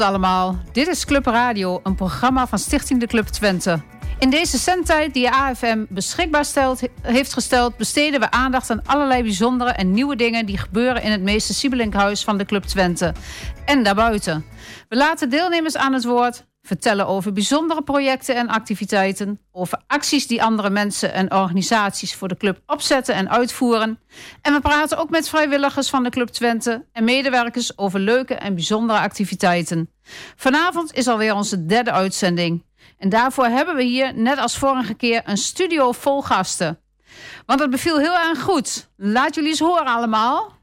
Allemaal. Dit is Club Radio, een programma van Stichting de Club Twente. In deze zendtijd die AFM beschikbaar stelt, heeft gesteld... besteden we aandacht aan allerlei bijzondere en nieuwe dingen... die gebeuren in het meeste Siebelinkhuis van de Club Twente. En daarbuiten. We laten deelnemers aan het woord vertellen over bijzondere projecten en activiteiten, over acties die andere mensen en organisaties voor de club opzetten en uitvoeren. En we praten ook met vrijwilligers van de Club Twente en medewerkers over leuke en bijzondere activiteiten. Vanavond is alweer onze derde uitzending. En daarvoor hebben we hier, net als vorige keer, een studio vol gasten. Want het beviel heel erg goed. Laat jullie eens horen allemaal.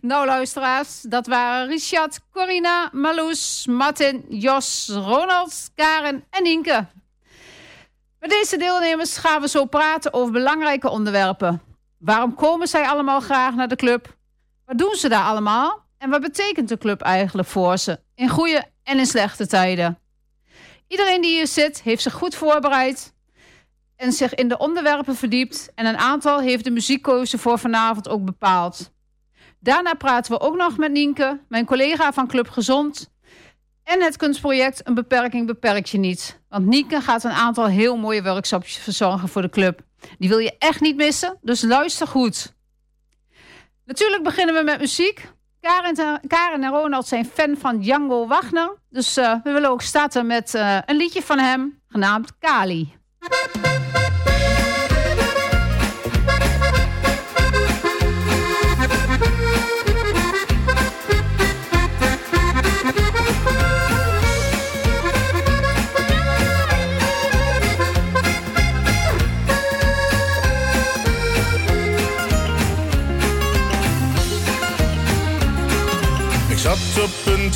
Nou luisteraars, dat waren Richard, Corina, Marloes, Martin, Jos, Ronald, Karen en Inke. Met deze deelnemers gaan we zo praten over belangrijke onderwerpen. Waarom komen zij allemaal graag naar de club? Wat doen ze daar allemaal? En wat betekent de club eigenlijk voor ze? In goede en in slechte tijden. Iedereen die hier zit heeft zich goed voorbereid en zich in de onderwerpen verdiept. En een aantal heeft de muziekkeuze voor vanavond ook bepaald. Daarna praten we ook nog met Nienke, mijn collega van Club Gezond. En het kunstproject Een beperking beperkt je niet. Want Nienke gaat een aantal heel mooie workshops verzorgen voor de club. Die wil je echt niet missen, dus luister goed. Natuurlijk beginnen we met muziek. Karen, en Ronald zijn fan van Django Wagner. Dus uh, we willen ook starten met uh, een liedje van hem, genaamd Kali.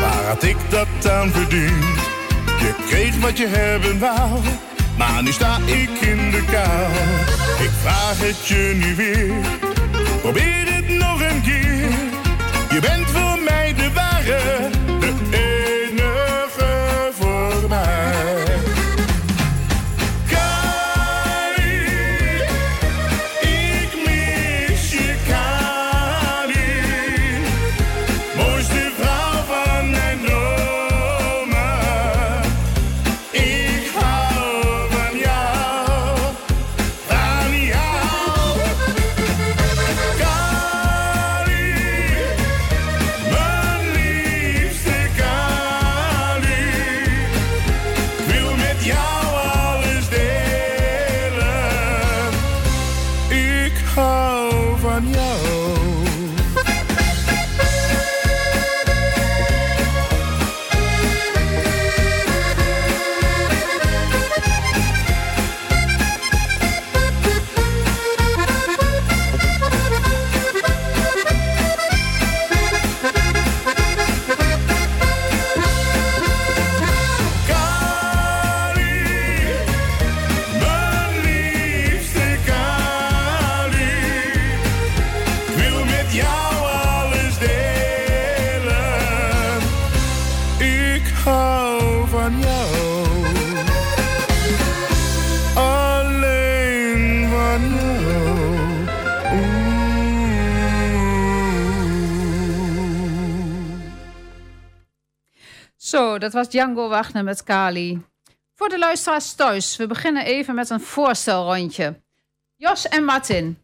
waar had ik dat aan verdiend? Je kreeg wat je hebben wou, maar nu sta ik in de kou. Ik vraag het je nu weer, probeer het nog een keer. Je bent voor Zo, dat was Django Wagner met Kali. Voor de luisteraars thuis, we beginnen even met een voorstelrondje. Jos en Martin,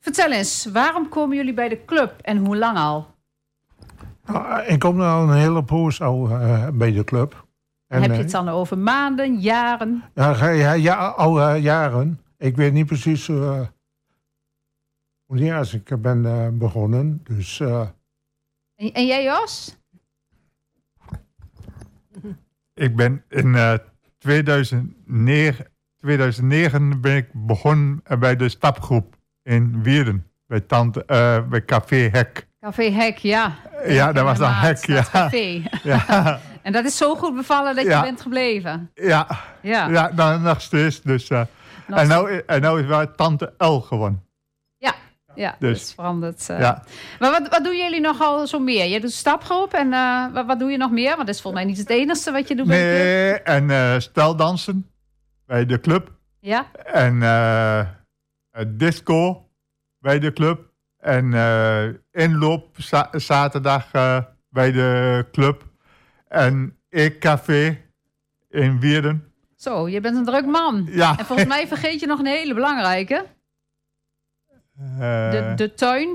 vertel eens, waarom komen jullie bij de club en hoe lang al? Nou, ik kom al een hele poos al uh, bij de club. En, Heb je het dan over maanden, jaren? Ja, ja, ja al uh, jaren. Ik weet niet precies uh, wanneer als ik ben begonnen. Dus, en, en jij Jos? Ik ben in 2009, 2009 ben ik begonnen bij de stapgroep in Wierden. Bij, tante, bij Café Hek. Café Hek, ja. Ja, dat was een hek, ja. Café. ja. en dat is zo goed bevallen dat je bent gebleven. Ja, ja. ja nou, nog steeds. Dus, uh, en, nou, en nou is waar Tante L gewonnen. Ja, dus. dat is veranderd. Uh. Ja. Maar wat, wat doen jullie nogal zo meer? Je doet stapgroep en uh, wat, wat, doe je nog meer? Want dat is volgens mij niet het enige wat je doet nee, bij de club. en steldansen bij de club. Ja. En disco bij de club. En inloop zaterdag bij de club. En ik café in Wierden. Zo, je bent een druk man. Ja. En volgens mij vergeet je nog een hele belangrijke. Uh, de, de tuin.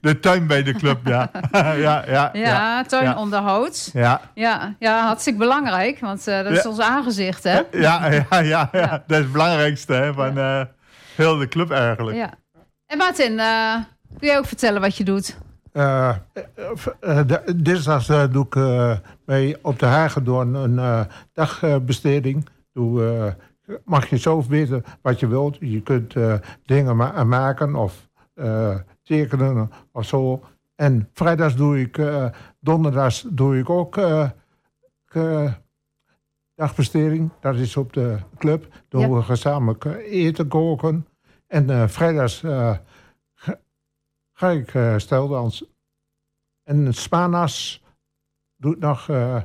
De tuin bij de club, ja. ja, ja, ja, ja, tuinonderhoud. Ja. Ja, ja, hartstikke belangrijk, want dat is ons aangezicht, hè? Ja, ja, ja, ja. dat is het belangrijkste hè, van heel de club eigenlijk. Ja. En Martin, Kun jij ook vertellen wat je doet? Uh, uh, dinsdags doe ik bij op de Hagedorn een dagbesteding. Doe, mag je zo weten wat je wilt. Je kunt dingen ma maken of tekenen of zo. En vrijdags doe ik, donderdags doe ik ook dagbesteding. Dat is op de club. Doen we gezamenlijk eten koken. En vrijdags ga ik uh, steldansen. En Spanas doet nog uh,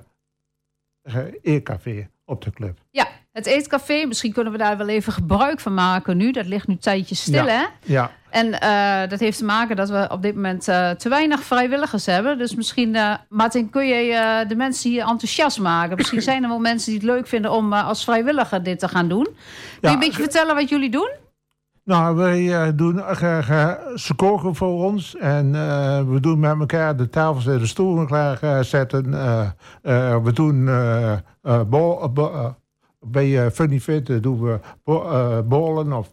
eetcafé op de club. Ja, het eetcafé, misschien kunnen we daar wel even gebruik van maken nu. Dat ligt nu tijdjes stil, ja. hè? Ja. En uh, dat heeft te maken dat we op dit moment uh, te weinig vrijwilligers hebben. Dus misschien, uh, Martin, kun je de mensen hier enthousiast maken? Misschien zijn er wel mensen die het leuk vinden om als vrijwilliger dit te gaan doen. Kun je een beetje vertellen wat jullie doen? Nou, wij uh, doen, uh, ze koken voor ons en uh, we doen met elkaar de tafels en de stoelen klaarzetten. we doen bol, bij Funny Fit doen we bollen of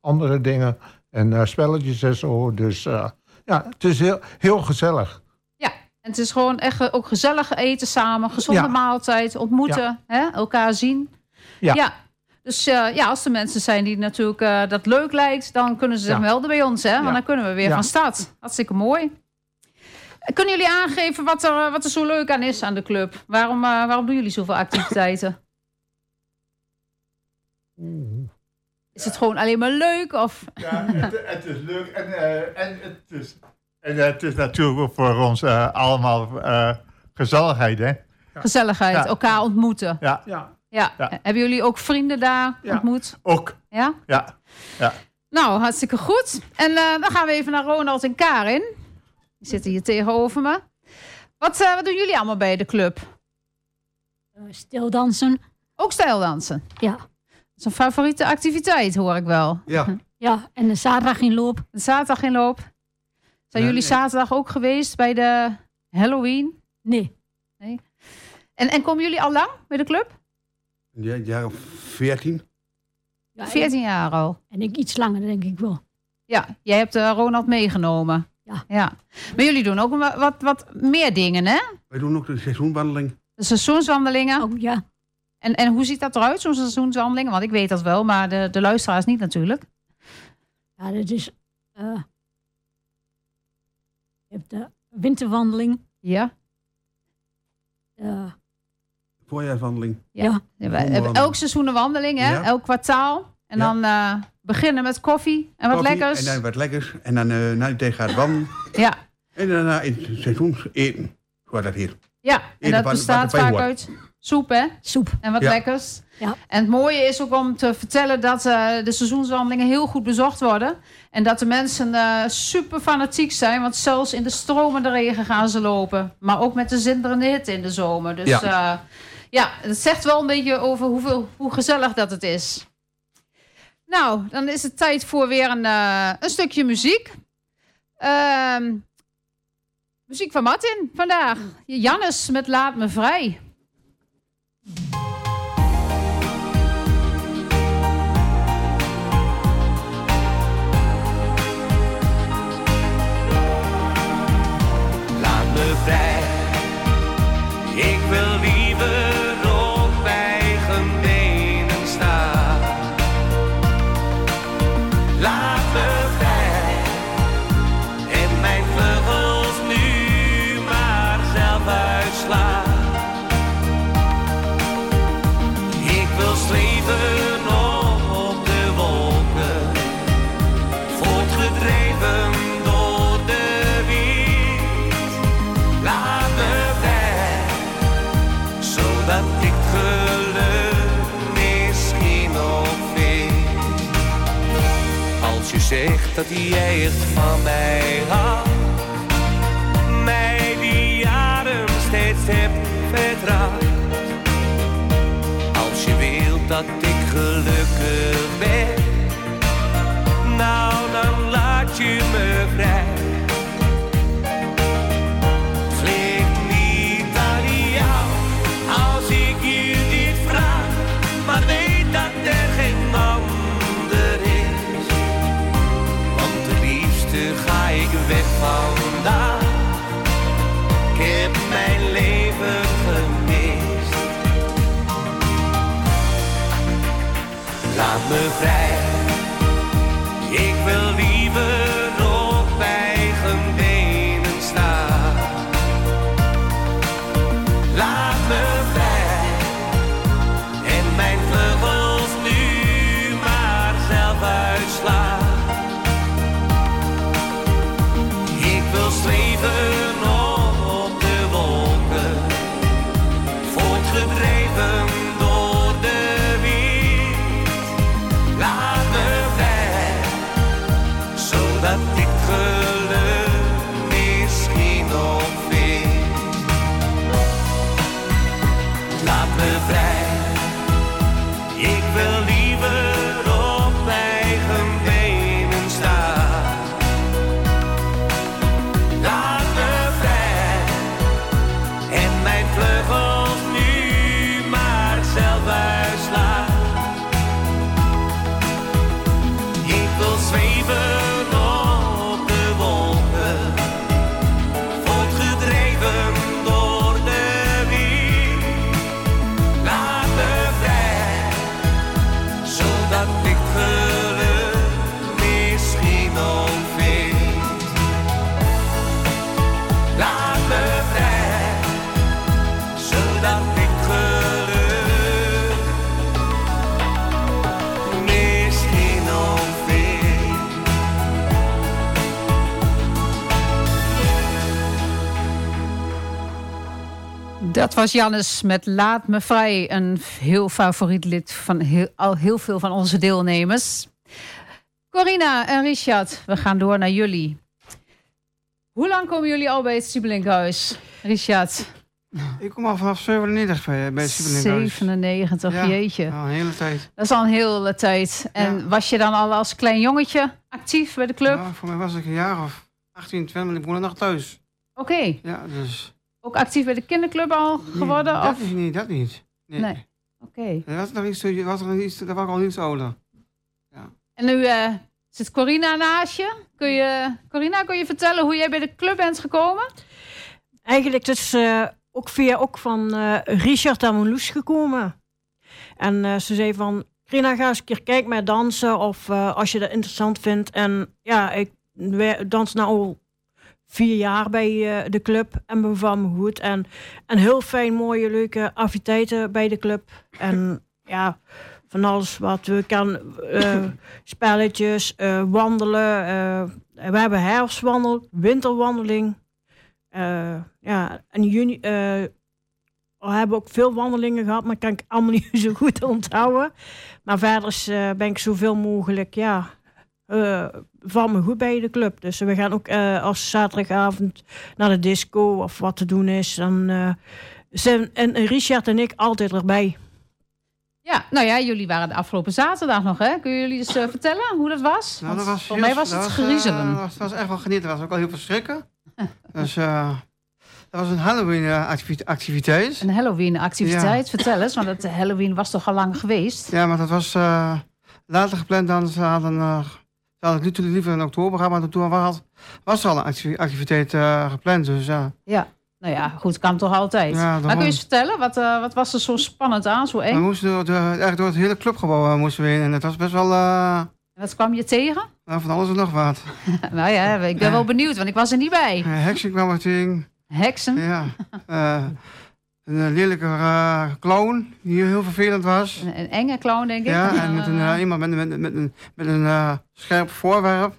andere dingen en spelletjes en zo. Dus ja, het is heel, heel gezellig. Ja, en het is gewoon echt ook gezellig eten samen, gezonde ja. maaltijd, ontmoeten, ja. hè, elkaar zien. Ja. ja. Dus uh, ja, als er mensen zijn die natuurlijk uh, dat leuk lijkt, dan kunnen ze zich melden bij ons. Hè? Want dan kunnen we weer van start. Hartstikke mooi. Kunnen jullie aangeven wat er, wat er zo leuk aan is aan de club? Waarom, uh, waarom doen jullie zoveel activiteiten? Is het gewoon alleen maar leuk? Of? Ja, het, het is leuk. En, en, het, is, en het is natuurlijk voor ons allemaal gezelligheid. Hè? Gezelligheid, elkaar ontmoeten. Ja. ja. Ja. Hebben jullie ook vrienden daar ontmoet? Ook. Ja? Ja. ja. Nou, hartstikke goed. En uh, dan gaan we even naar Ronald en Karin. Die zitten hier tegenover me. Wat, uh, wat doen jullie allemaal bij de club? Uh, stildansen. Ook stijldansen? Ja. Dat is een favoriete activiteit, hoor ik wel. Ja. Ja, en de zaterdag in loop. De zaterdag in loop. Zijn jullie zaterdag ook geweest bij de Halloween? Nee. nee. En, en komen jullie al lang bij de club? Ja, jaar of 14. Ja, 14 jaar al. En ik iets langer, denk ik wel. Ja, jij hebt uh, Ronald meegenomen. Ja. ja. Maar jullie doen ook wat, wat, wat meer dingen, hè? Wij doen ook de seizoenswandeling. De seizoenswandelingen? Oh, ja. En, en hoe ziet dat eruit, zo'n seizoenswandeling? Want ik weet dat wel, maar de, de luisteraars niet natuurlijk. Ja, dat is... Uh, je hebt de winterwandeling. Ja. Uh, Voorjaarswandeling. Ja. ja. we hebben elk seizoen een wandeling, hè? Elk kwartaal. En dan uh, beginnen met koffie en wat koffie, lekkers. En dan wat lekkers. En dan uh, na die tijd gaat wandelen. Ja. En daarna in het seizoen eten. Zoals dat hier. Ja, en dat bestaat vaak uit soep, hè? Soep. En wat Ja. lekkers. Ja. En het mooie is ook om te vertellen dat eh, de seizoenswandelingen heel goed bezocht worden. En dat de mensen eh, super fanatiek zijn. Want zelfs in de stromende regen gaan ze lopen. Maar ook met de zinderende hitte in de zomer. Dus Ja. ja, ja het zegt wel een beetje over hoeveel, hoe gezellig dat het is. Nou, dan is het tijd voor weer een, eh, een stukje muziek. Ehm, muziek van Martin vandaag. Jannes met Laat me vrij. Was Jannes met Laat me vrij. Een heel favoriet lid van heel, al heel veel van onze deelnemers. Corina en Richard, we gaan door naar jullie. Hoe lang komen jullie al bij het Siebelinkhuis? Richard, Ik kom al vanaf 97 bij, bij het Siebelinkhuis. 97, Ja. jeetje. Al een hele tijd. Dat is al een hele tijd. En Ja. was je dan al als klein jongetje actief bij de club? Ja, voor mij was ik een jaar of 18, 20, maar ik woonde nog thuis. Oké, Ja, dus... ook actief bij de kinderclub al geworden? Nee, dat of? is niet, dat niet. Nee. Nee. Oké. Dat was nog iets, was nog iets, dat was al iets ouder. En nu eh, zit Corina naast je. Kun je. Corina, kun je vertellen hoe jij bij de club bent gekomen? Eigenlijk dus eh, ook via ook van eh, Richard en Marloes gekomen. En eh, ze zei van, Rina, ga eens een keer kijken met dansen of eh, als je dat interessant vindt. En ja, ik dans nou al vier jaar bij eh, de club en beval me goed. En, en heel fijn, mooie, leuke activiteiten bij de club. En ja, van alles wat we kan, eh, spelletjes, eh, wandelen. we hebben herfstwandel, winterwandeling. Ja, in juni we hebben ook veel wandelingen gehad, maar kan ik allemaal niet zo goed onthouden. Maar verder ben ik zoveel mogelijk, ja, valt me goed bij de club. Dus we gaan ook eh, als zaterdagavond naar de disco of wat te doen is. Dan eh, zijn en Richard en ik altijd erbij. Ja, nou ja, jullie waren de afgelopen zaterdag nog, hè? Kun je jullie eens eh, vertellen hoe dat was? Nou, dat was voor mij heel- was dat het griezelen. dat was, dat was echt wel genieten. Dat was ook al heel veel schrikken. dus eh, dat was een Halloween-activiteit. Een Halloween-activiteit, vertel eens. Want het Halloween was toch al lang geweest? Ja, maar dat was eh, later gepland dan ze hadden. Hadden het nu liever in oktober gehad, maar toen was, was er al een acti- activiteit eh, gepland. Dus ja. Ja. Nou ja, goed, kan toch altijd. Ja, maar kun je eens vertellen, wat, eh, wat was er zo spannend aan, zo We eng? moesten door, de, eigenlijk door het hele clubgebouw eh, moesten we heen. En het was best wel eh, Wat kwam je tegen? nou, van alles en nog wat. nou ja, ik ben wel benieuwd, want ik was er niet bij. Heksen kwam er tegen. Heksen? Ja. Een eh, lelijke eh, clown die heel vervelend was. Een, een enge clown, denk ik. Ja, en met een, eh, iemand met, met, met, een, met een eh, scherp voorwerp.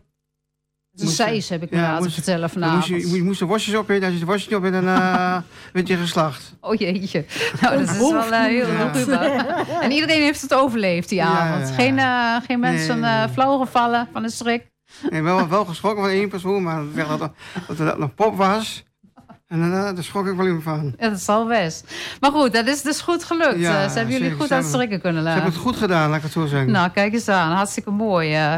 een zeis heb ik me ja, laten moest- vertellen vanavond. moest je, je moest de worstjes opeten. Als je de worstjes niet opeten, dan eh werd je geslacht. Oh jeetje. Nou, dat is wel heel Ja. En iedereen heeft het overleefd die Ja, avond. ja. Geen, eh, geen mensen Nee, eh nee. flauw gevallen van de strik. En wel, wel geschrokken van één persoon, maar dat, dat, dat, dat, dat nog pop was. En eh, daar schrok ik wel even van. Ja, dat zal best. Maar goed, dat is dus goed gelukt. Ja, Eh, ze hebben jullie goed Ze aan het strikken kunnen Ze laten. hebben het goed gedaan, laat ik het zo zeggen. Nou, kijk eens aan. Hartstikke mooi. eh.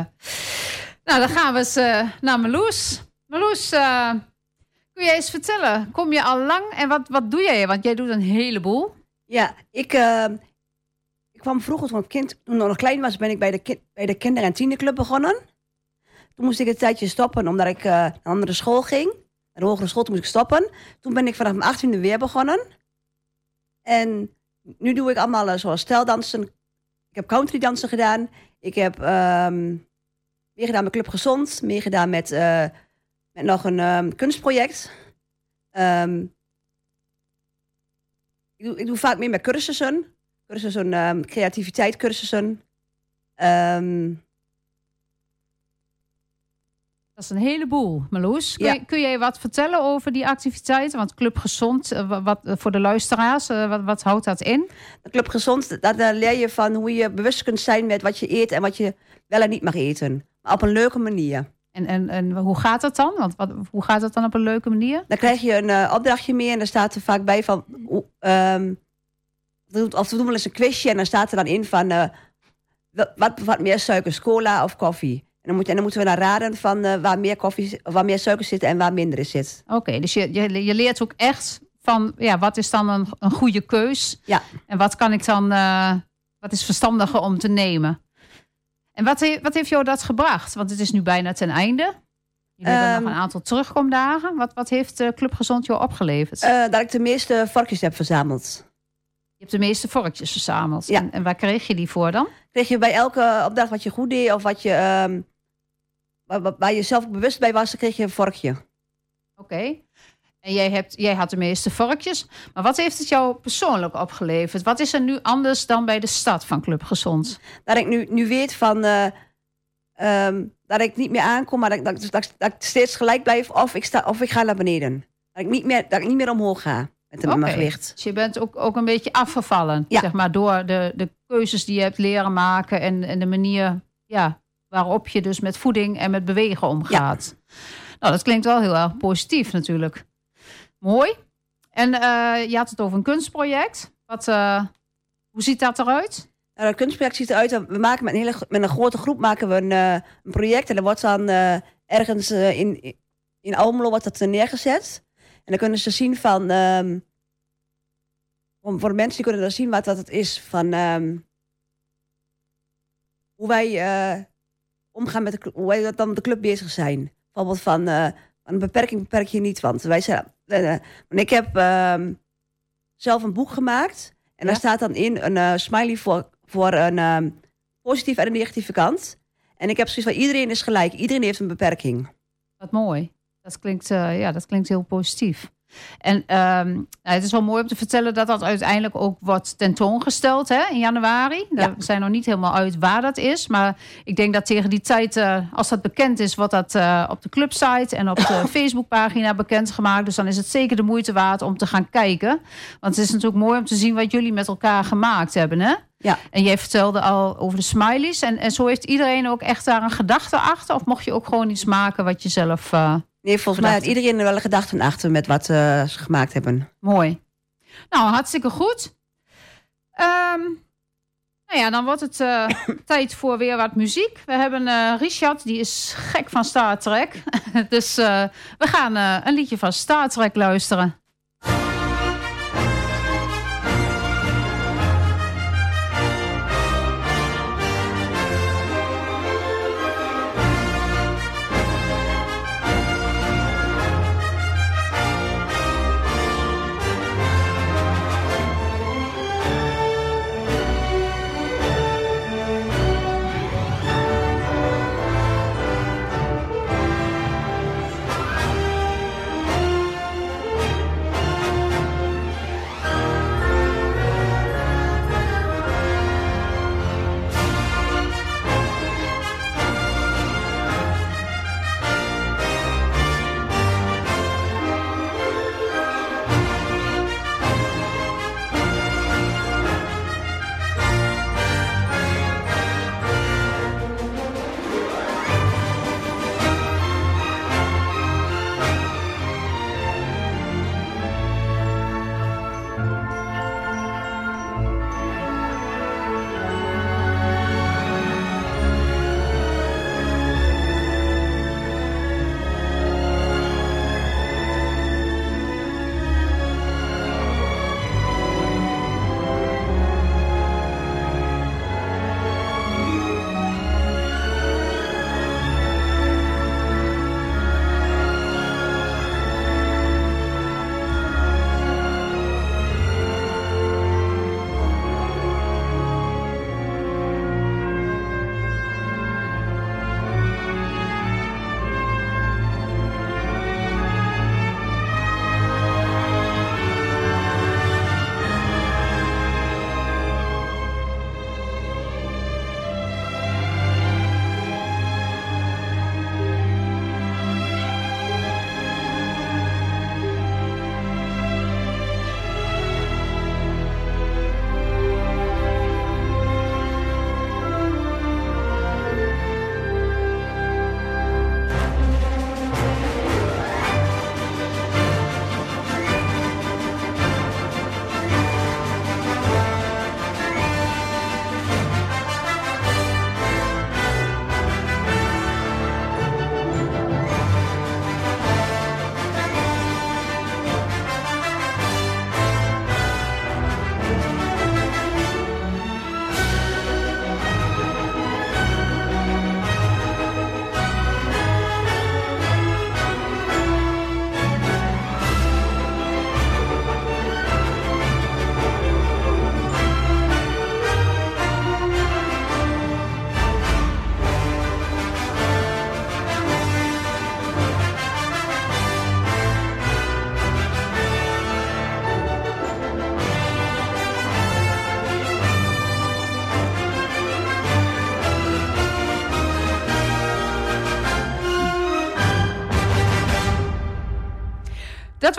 Nou, dan gaan we eens eh, naar Meloes. Meloes, eh, kun jij eens vertellen? Kom je al lang en wat, wat doe jij? Want jij doet een heleboel. Ja, ik, ik kwam vroeger toen ik kind, toen ik nog klein was, ben ik bij de, ki- bij de kinder- en tienerclub begonnen. Toen moest ik een tijdje stoppen, omdat ik eh, naar een andere school ging. Hogere school, moest ik stoppen. Toen ben ik vanaf mijn achttiende weer begonnen. En nu doe ik allemaal eh, zoals stijldansen. Ik heb countrydansen gedaan. Ik heb ehm meegedaan met Club Gezond. Meegedaan met, eh, met nog een ehm, kunstproject. Ehm, ik, doe, ik doe vaak meer met cursussen. Cursussen, creativiteit cursussen. Dat is een heleboel, Meloes. Kun, Ja. je- kun jij wat vertellen over die activiteiten? Want Club Gezond, eh, wa- wat, eh, voor de luisteraars, eh, wat, wat houdt dat in? Club Gezond, daar, daar leer je van hoe je bewust kunt zijn met wat je eet en wat je wel en niet mag eten. Maar op een leuke manier. En, en, en hoe gaat dat dan? Want wat, hoe gaat dat dan op een leuke manier? Dan krijg je een opdrachtje mee en daar staat er vaak bij van... doen- of we doen wel eens een quizje en dan staat er dan in van... wat, wat bevat meer suikers, cola of koffie? En dan, moet, en dan moeten we dan raden van eh, waar, meer koffie, waar meer suiker zit en waar minder in zit. Oké, dus je, je, je leert ook echt van, ja, wat is dan een, een goede keus? Ja. En wat kan ik dan, eh, wat is verstandiger om te nemen? En wat, he- wat heeft jou dat gebracht? Want het is nu bijna ten einde. Hebben Ehm, nog een aantal terugkomdagen. Wat, wat heeft eh, Club Gezond jou opgeleverd? Dat ik de meeste varkens heb verzameld. Je hebt de meeste vorkjes verzameld. Ja. En, en waar kreeg je die voor dan? kreeg je bij elke opdracht wat je goed deed of wat je, ehm, waar, je zelf bewust bij was, dan kreeg je een vorkje. Oké. En jij, hebt, jij had de meeste vorkjes. Maar wat heeft het jou persoonlijk opgeleverd? Wat is er nu anders dan bij de stad van Club Gezond? Dat ik nu, nu weet van eh, ehm, dat ik niet meer aankom, maar dat, dat ik steeds gelijk blijf of ik, sta, of ik ga naar beneden. Dat ik niet meer, dat ik niet meer omhoog ga met, mijn Oké. gewicht. Dus je bent ook, ook een beetje afgevallen, Ja. zeg maar, door de, de keuzes die je hebt leren maken en, en de manier ja, waarop je dus met voeding en met bewegen omgaat. Nou, dat klinkt wel heel erg positief natuurlijk. Mooi. En eh, je had het over een kunstproject. Wat, eh, hoe ziet dat eruit? Nou, dat kunstproject ziet eruit, we maken met een, hele, met een grote groep maken we een, eh, een project en dat wordt dan ergens in, in Almelo wordt dat neergezet. En dan kunnen ze zien van, ehm, voor, mensen die kunnen dan zien wat dat het is van ehm, hoe wij eh, omgaan met de, cl- hoe wij dan met de club bezig zijn. Bijvoorbeeld van, eh, een beperking beperk je niet, want wij zijn, eh, ik heb ehm, zelf een boek gemaakt en daar staat dan in een smiley voor, voor een positieve en een negatieve kant. En ik heb zoiets van iedereen is gelijk, iedereen heeft een beperking. Wat mooi. Dat klinkt, eh, ja, dat klinkt heel positief. En ehm, nou, het is wel mooi om te vertellen dat dat uiteindelijk ook wordt tentoongesteld hè, in januari. We zijn nog niet helemaal uit waar dat is. Maar ik denk dat tegen die tijd, eh, als dat bekend is, wordt dat eh, op de clubsite en op de Facebookpagina bekendgemaakt. Dus dan is het zeker de moeite waard om te gaan kijken. Want het is natuurlijk mooi om te zien wat jullie met elkaar gemaakt hebben. Hè? Ja. En jij vertelde al over de smileys. En, en zo heeft iedereen ook echt daar een gedachte achter? Of mocht je ook gewoon iets maken wat je zelf... Nee, volgens mij had iedereen er wel een gedachte achter met wat eh, ze gemaakt hebben. Mooi. Nou, hartstikke goed. Ehm, nou ja, dan wordt het eh, tijd voor weer wat muziek. We hebben eh, Richard, die is gek van Star Trek. dus we gaan een liedje van Star Trek luisteren.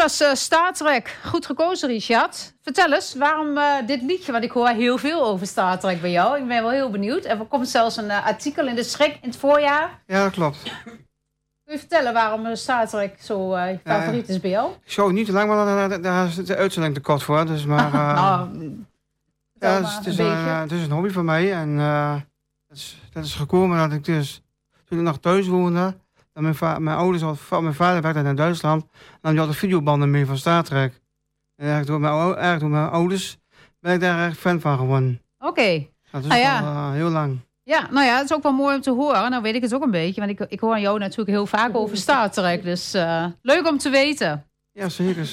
Was eh, Star Trek. Goed gekozen, Richard. Vertel eens, waarom eh, dit liedje? Want ik hoor heel veel over Star Trek bij jou. Ik ben wel heel benieuwd. Er komt zelfs een eh, artikel in de Schrik in het voorjaar. Ja, dat klopt. Kun je vertellen waarom Star Trek zo je favoriet is bij jou? Show niet te lang, maar daar- is de uitzending te kort voor. Dus maar, nou, ja, maar het, is, een, het is een hobby van mij. En dat, is, dat is gekomen dat ik dus, toen ik nog thuis woonde, dat mijn, va- mijn ouders, mijn vader werkte in Duitsland, nam hij altijd videobanden mee van Star Trek. En eigenlijk door mijn, ou- eigenlijk door mijn ouders ben ik daar echt fan van geworden. Oké. Dat is Ah, ja. al eh, heel lang. Ja, nou ja, het is ook wel mooi om te horen. Nou weet ik het ook een beetje, want ik, ik hoor jou natuurlijk heel vaak over Star Trek. Dus eh, leuk om te weten. Ja, zeker.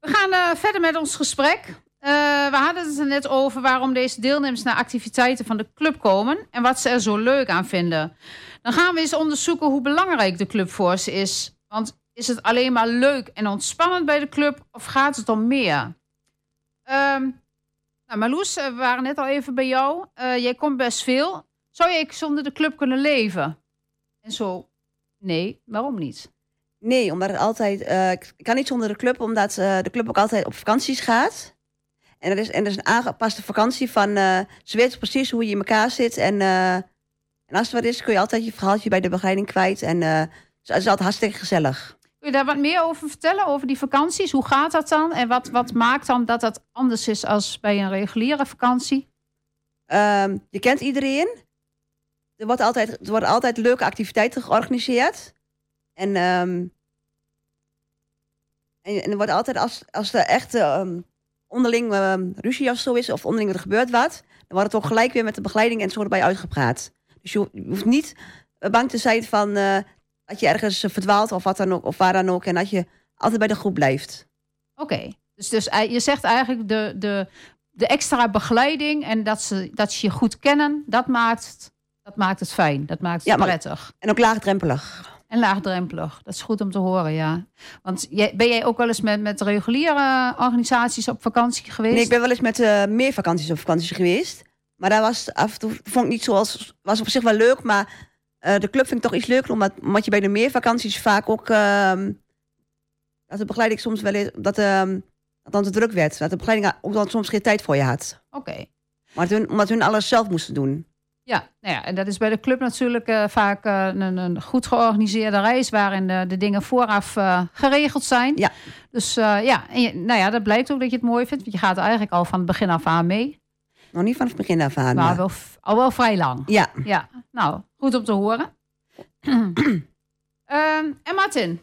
We gaan eh, verder met ons gesprek. Eh, we hadden het er net over waarom deze deelnemers naar activiteiten van de club komen en wat ze er zo leuk aan vinden. Dan gaan we eens onderzoeken hoe belangrijk de club voor ze is. Want Is het alleen maar leuk en ontspannend bij de club of gaat het om meer? Ehm nou, Marloes, eh, we waren net al even bij jou. Eh, jij komt best veel. Zou jij zonder de club kunnen leven? En zo, nee, waarom niet? Nee, omdat het altijd. ik kan niet zonder de club, omdat de club ook altijd op vakanties gaat. En er is, en er is een aangepaste vakantie van. eh, ze weten precies hoe je in elkaar zit. En, eh, en als er wat is, kun je altijd je verhaaltje bij de begeleiding kwijt. En eh, het is altijd hartstikke gezellig. Kun je daar wat meer over vertellen, over die vakanties? Hoe gaat dat dan? En wat, wat maakt dan dat dat anders is als bij een reguliere vakantie? Ehm, je kent iedereen. Er, wordt altijd, er worden altijd leuke activiteiten georganiseerd. En, ehm, en, en er wordt altijd, als, als er echt ehm, onderling ehm, ruzie of zo is, of onderling er gebeurt wat, dan wordt het ook gelijk weer met de begeleiding en zo erbij uitgepraat. Dus je, ho- je hoeft niet eh, bang te zijn van eh, dat je ergens eh, verdwaalt of wat dan ook, of waar dan ook. En dat je altijd bij de groep blijft. Oké, dus, dus je zegt eigenlijk de, de, de extra begeleiding en dat ze, dat ze je goed kennen, dat maakt, het- dat maakt het fijn. Dat maakt het Ja, maar- prettig. En ook laagdrempelig. En laagdrempelig. Dat is goed om te horen, ja. Want jij, ben jij ook wel eens met, met reguliere organisaties op vakantie geweest? Nee, ik ben wel eens met eh, meer vakanties op vakantie geweest. Maar daar was af en toe vond ik niet zoals. Was op zich wel leuk, maar eh, de club vind ik toch iets leuker. Omdat, omdat je bij de meer vakanties vaak ook. ehm, dat de begeleiding soms wel eens. Dat, ehm, dat dan te druk werd. Dat de begeleiding ook dan soms geen tijd voor je had. Oké. Maar hun, omdat hun alles zelf moesten doen. Ja, nou ja, en dat is bij de club natuurlijk eh, vaak eh, een, een goed georganiseerde reis waarin de, de dingen vooraf eh, geregeld zijn. Ja. Dus ja, en je- nou ja, dat blijkt ook dat je het mooi vindt, want je gaat eigenlijk al van het begin af aan mee. Nog niet vanaf het begin af aan. Maar wel, al wel vrij lang. Ja, Ja, nou, goed om te horen. Ehm, en Martin,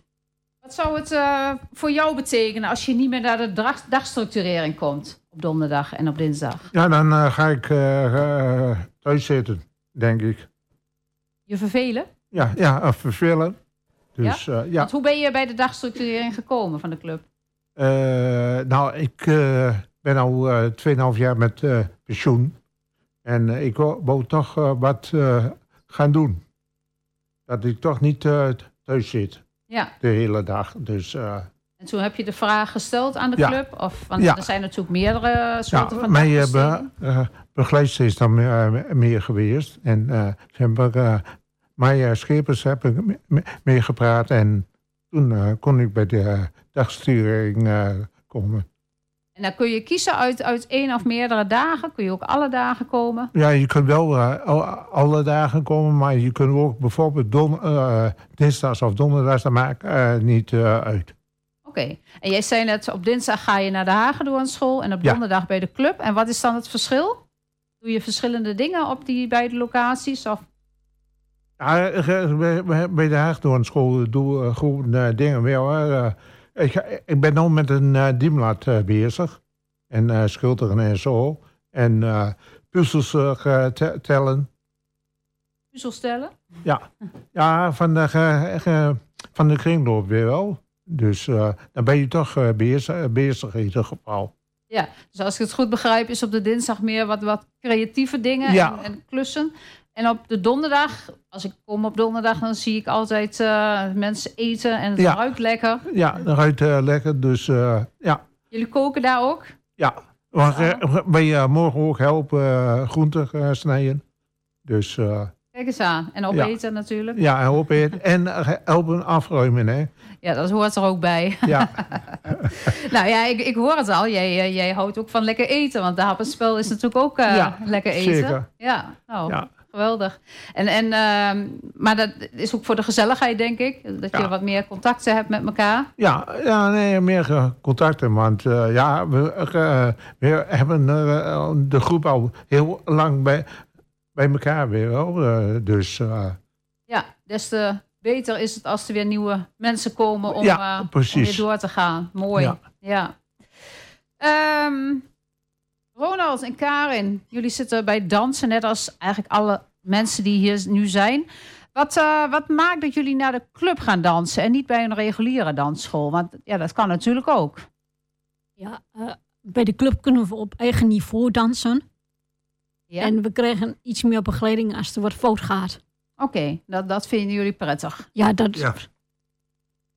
wat zou het eh, voor jou betekenen als je niet meer naar de dag- dagstructurering komt op donderdag en op dinsdag? Ja, dan eh, ga ik eh, thuis zitten, denk ik. Je vervelen? Ja, ja vervelen. Dus ja, ja. Want hoe ben je bij de dagstructurering gekomen van de club? Nou, ik ben al eh 2,5 jaar met pensioen. En ik wou, toch wat gaan doen. Dat ik toch niet thuis zit Ja, de hele dag. Dus eh, en toen heb je de vraag gesteld aan de Ja. club? Of, want Ja. er zijn natuurlijk meerdere soorten ja, van mijn uh, dagbesteding. be, uh, begeleidster is dan meer, meer geweest. En uh, ze hebben uh, Maya Schepers heb ik me- mee gepraat. En toen uh, kon ik bij de dagsturing uh, komen. En dan kun je kiezen uit, uit één of meerdere dagen. Kun je ook alle dagen komen. Ja, je kunt wel uh, al- alle dagen komen, maar je kunt ook bijvoorbeeld don, uh, dinsdags of donderdags, dat maakt uh, niet uit. Oké. En jij zei net, op dinsdag ga je naar de Hagedorn school en op Ja. donderdag bij de club. En wat is dan het verschil? Doe je verschillende dingen op die beide locaties? Of... Ja, eh, bij- de Haagdoornschool doe ik gewoon dingen weer. Ik, ik ben nu met een uh, diemlat uh, bezig. En uh, schilderen en zo. En puzzels te- tellen. Puzzel stellen? Ja, ja van, de, van de kringloop weer wel. Dus uh, dan ben je toch uh, bezig, bezig in ieder geval. Ja, dus als ik het goed begrijp, is op de dinsdag meer wat, wat creatieve dingen Ja. en, en klussen. En op de donderdag, als ik kom op donderdag, dan zie ik altijd eh, mensen eten en het Ja. ruikt lekker. Ja, dan ruikt uh, lekker. Dus uh, ja, Jullie koken daar ook? ja. Ben je morgen ook helpen groenten snijden? Dus Kijk eens aan. En opeten natuurlijk. ja, helpen eten. En helpen afruimen, hè? Ja, dat hoort er ook bij. Ja, nou ja, ik, ik hoor het al. Jij, eh, jij houdt ook van lekker eten. Want de happenspel is natuurlijk ook eh, Ja, lekker eten. zeker. Ja, nou, Ja. Geweldig. En, en, ehm, maar dat is ook voor de gezelligheid, denk ik. Dat je Ja. wat meer contacten hebt met elkaar. ja, ja nee, meer contacten. Want uh, ja, we, uh, we hebben uh, de groep al heel lang bij, bij elkaar weer. Hoor. Uh, dus Ja, des te beter is het als er weer nieuwe mensen komen om, Ja, eh, om weer door te gaan. Mooi. Ja. Ja. Ehm, Ronald en Karin, jullie zitten bij dansen, net als eigenlijk alle mensen die hier nu zijn. Wat, eh, wat maakt dat jullie naar de club gaan dansen en niet bij een reguliere dansschool? Want ja, dat kan natuurlijk ook. Ja, eh, bij de club kunnen we op eigen niveau dansen. Ja? En we krijgen iets meer begeleiding als er wat fout gaat. Oké, dat, dat vinden jullie prettig. Ja, dat, ja.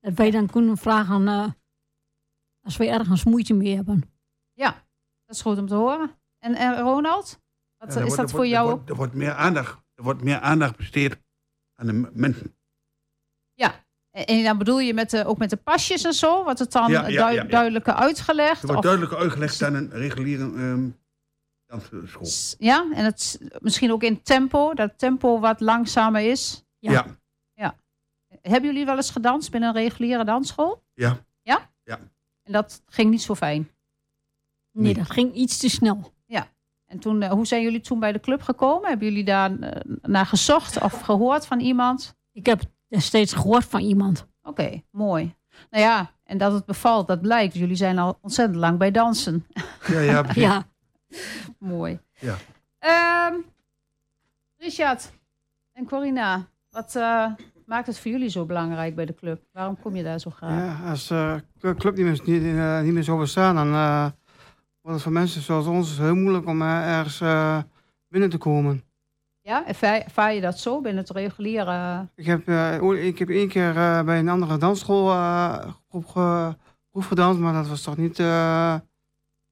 Dat wij dan kunnen vragen eh, als we ergens moeite mee hebben. Dat is goed om te horen. En, en Ronald? Wat, Ja, er is wordt- dat voor wordt- jou er wordt, er wordt meer aandacht, er wordt meer aandacht besteed aan de mensen. En en dan bedoel je met de, ook met de pasjes en zo? Wordt het dan Ja, ja, dui- ja, ja. duidelijker uitgelegd? Er wordt Of- duidelijker uitgelegd dan een reguliere ehm dansschool. Ja, en het misschien ook in tempo, dat tempo wat langzamer is. Ja. Ja. Hebben jullie wel eens gedanst binnen een reguliere dansschool? Ja. Ja? Ja. En dat ging niet zo fijn. Nee, Nee. dat ging iets te snel. En toen, eh, hoe zijn jullie toen bij de club gekomen? Hebben jullie daar eh, naar gezocht of gehoord van iemand? Ik heb destijds gehoord van iemand. Oké, mooi. Nou ja, en dat het bevalt, dat blijkt. Jullie zijn al ontzettend lang bij dansen. Ja, ja. Ja, mooi. Ja. Ehm, Richard en Corina, wat eh, maakt het voor jullie zo belangrijk bij de club? Waarom kom je daar zo graag? Ja, als de club niet meer, niet, niet meer zou bestaan, dan eh, wordt het voor mensen zoals ons heel moeilijk om eh, ergens eh, binnen te komen. Ja, ervaar, je dat zo binnen het reguliere? Ik heb, eh, ik heb één keer eh, bij een andere dansschool eh, ge, groep gedanst, maar dat was toch niet... eh,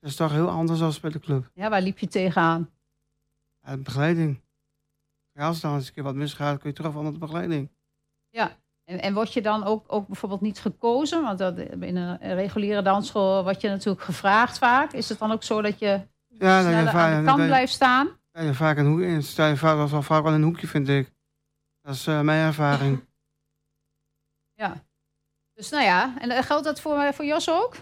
dat is toch heel anders dan bij de club. Ja, waar liep je tegenaan? Ja, begeleiding. Ja, als er dan eens een keer wat misgaat, kun je terug van de begeleiding. En, en word je dan ook, ook bijvoorbeeld niet gekozen? Want dat, in een reguliere dansschool word je natuurlijk gevraagd vaak. Is het dan ook zo dat je Ja, ervaar aan de kant blijft staan? sta je vaak een hoek in. Sta je vaak, vaak wel een hoekje, vind ik. Dat is eh, mijn ervaring. Ja. Dus nou ja, en eh, geldt dat voor, voor Jos ook?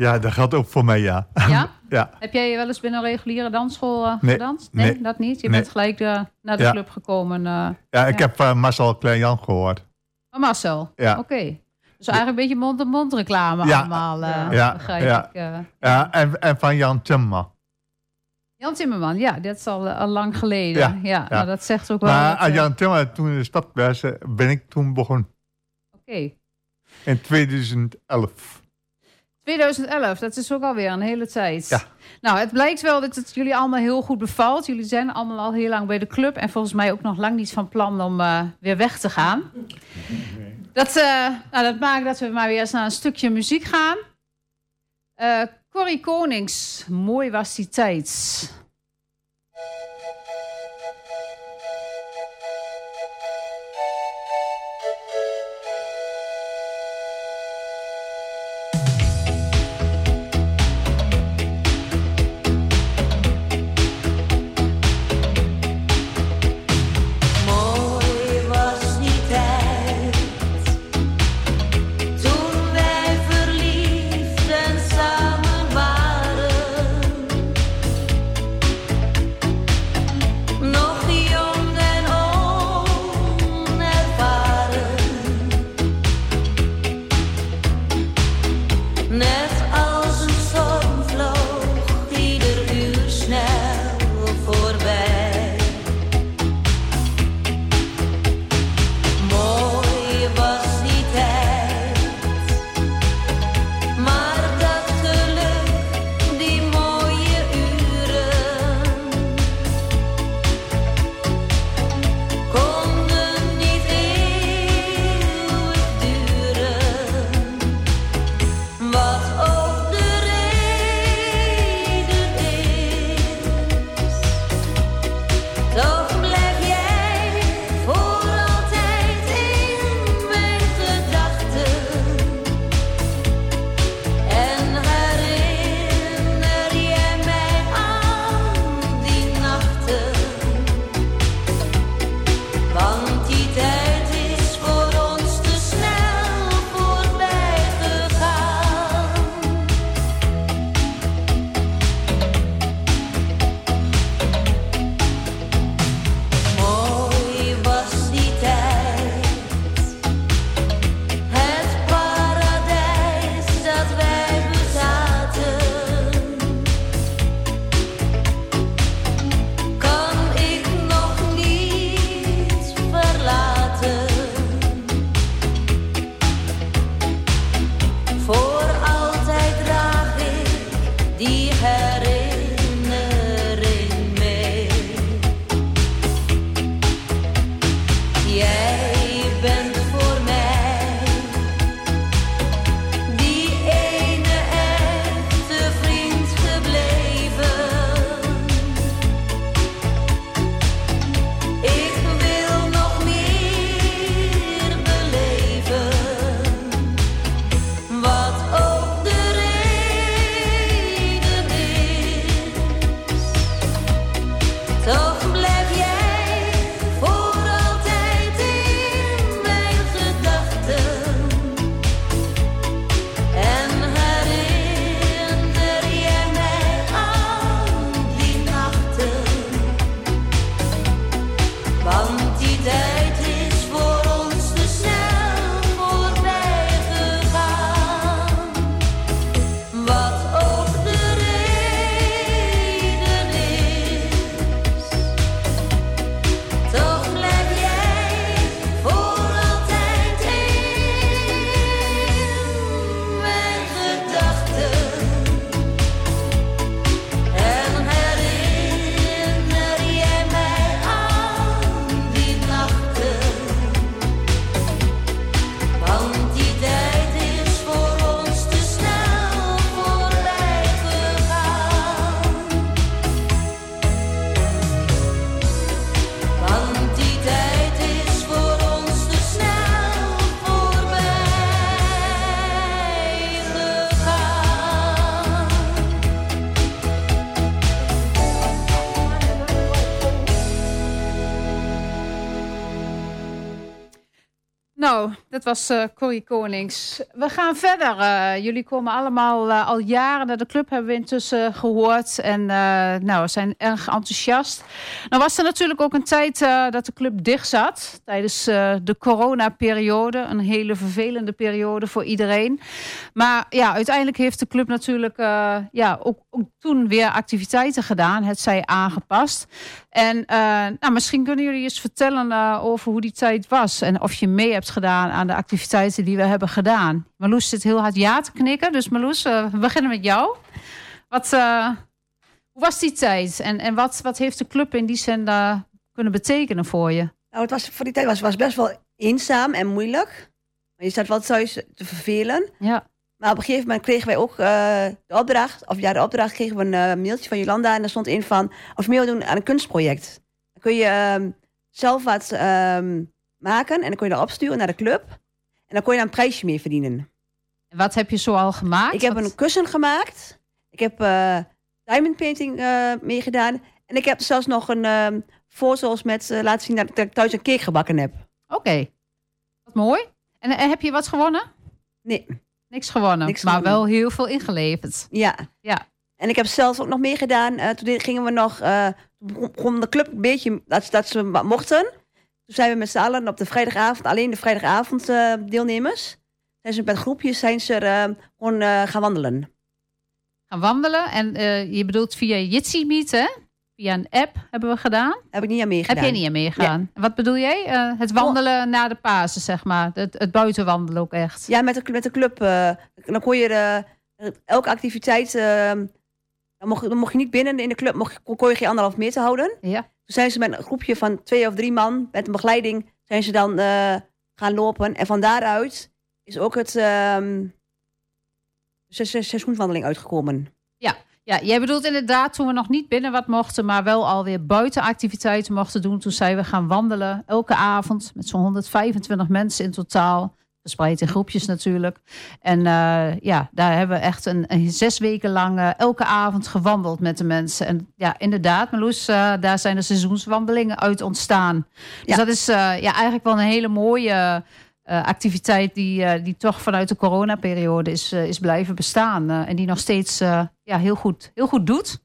Ja, dat geldt ook voor mij, ja. Ja? Ja. Heb jij wel eens binnen een reguliere dansschool eh, Nee, gedanst? Nee, nee. dat niet. Je Nee. bent gelijk eh, naar de Ja. club gekomen. eh. Ja, ik Ja. heb Marcel Klein-Jan gehoord. Oh, Marcel? Ja. Oké. Dus eigenlijk een beetje mond-to-mond reclame allemaal, Ja, begrijp ja. ik. Ja, en, en van Jan Timmer. Jan Timmerman, ja, dat is al, al lang geleden. Ja, Ja, ja. Nou, dat zegt ook wel Maar wat, Jan Timmer, toen in de stad was, ben ik toen begonnen. Oké. In 2011. 2011, dat is ook alweer een hele tijd. Ja. Nou, het blijkt wel dat het jullie allemaal heel goed bevalt. Jullie zijn allemaal al heel lang bij de club. En volgens mij ook nog lang niet van plan om eh, weer weg te gaan. Dat, eh, nou, dat maakt dat we maar weer eens naar een stukje muziek gaan. Eh Corrie Konings, mooi was die tijd. Was eh Corrie Konings. We gaan verder. Eh, jullie komen allemaal eh, al jaren naar de club, hebben we intussen gehoord. En nou, we zijn erg enthousiast. Nou was er natuurlijk ook een tijd dat de club dicht zat. Tijdens de coronaperiode. Een hele vervelende periode voor iedereen. Maar ja, uiteindelijk heeft de club natuurlijk ja, ook, ook toen weer activiteiten gedaan. Het zij aangepast. En eh, nou, misschien kunnen jullie eens vertellen eh, over hoe die tijd was. En of je mee hebt gedaan aan de activiteiten die we hebben gedaan. Marloes zit heel hard ja te knikken. Dus Marloes, eh, we beginnen met jou. Wat, hoe was die tijd? En, en wat, wat heeft de club in die zin kunnen betekenen voor je? Nou, het was, voor die tijd was, was best wel eenzaam en moeilijk. Je zat wel thuis te vervelen. Ja. Maar op een gegeven moment kregen wij ook eh, de opdracht, of ja, de opdracht kregen we een eh, mailtje van Jolanda en daar stond in van, of mee wil doen aan een kunstproject. Dan kun je ehm, zelf wat ehm, maken en dan kun je dat opsturen naar de club. En dan kon je daar een prijsje mee verdienen. En wat heb je zo al gemaakt? Ik heb Wat- een kussen gemaakt. Ik heb eh, diamond painting meegedaan. En ik heb zelfs nog een foto's met laten zien dat ik thuis een cake gebakken heb. Oké, wat mooi. En, en heb je wat gewonnen? Nee. Niks gewonnen, Niks maar gewonnen. wel heel veel ingeleverd. Ja. Ja. En ik heb zelfs ook nog meegedaan. eh toen gingen we nog, eh, toen begon de club een beetje, dat, ze- dat ze mochten. Toen zijn we met z'n allen op de vrijdagavond, alleen de vrijdagavond eh, deelnemers. Zijn ze met groepjes zijn ze eh, gewoon gaan wandelen. Gaan wandelen. En je bedoelt via Jitsi Meet, hè? Via een app hebben we gedaan. Heb ik niet aan meegedaan. Heb jij niet aan meegegaan? Wat bedoel jij? Eh, het wandelen na de Pasen, zeg maar. Het, het buitenwandelen ook echt. Ja, met de, met de club. eh, dan kon je de, elke activiteit. eh, dan, mocht, dan mocht je niet binnen in de club, mocht, kon je geen anderhalf meter houden. Ja. Toen zijn ze met een groepje van twee of drie man, met een begeleiding, zijn ze dan eh, gaan lopen. En van daaruit is ook het ehm se- se- seizoenswandeling uitgekomen. Ja. Ja, jij bedoelt inderdaad toen we nog niet binnen wat mochten, maar wel alweer buitenactiviteiten mochten doen. Toen zijn we gaan wandelen elke avond met zo'n 125 mensen in totaal. Verspreid in groepjes natuurlijk. En eh, ja, daar hebben we echt een, een zes weken lang eh, elke avond gewandeld met de mensen. En ja, inderdaad, Marloes, eh, daar zijn de seizoenswandelingen uit ontstaan. Dus Ja. dat is ja, eigenlijk wel een hele mooie eh, activiteit die, eh, die toch vanuit de coronaperiode is, eh, is blijven bestaan. en die nog steeds ja, heel, goed, heel goed doet.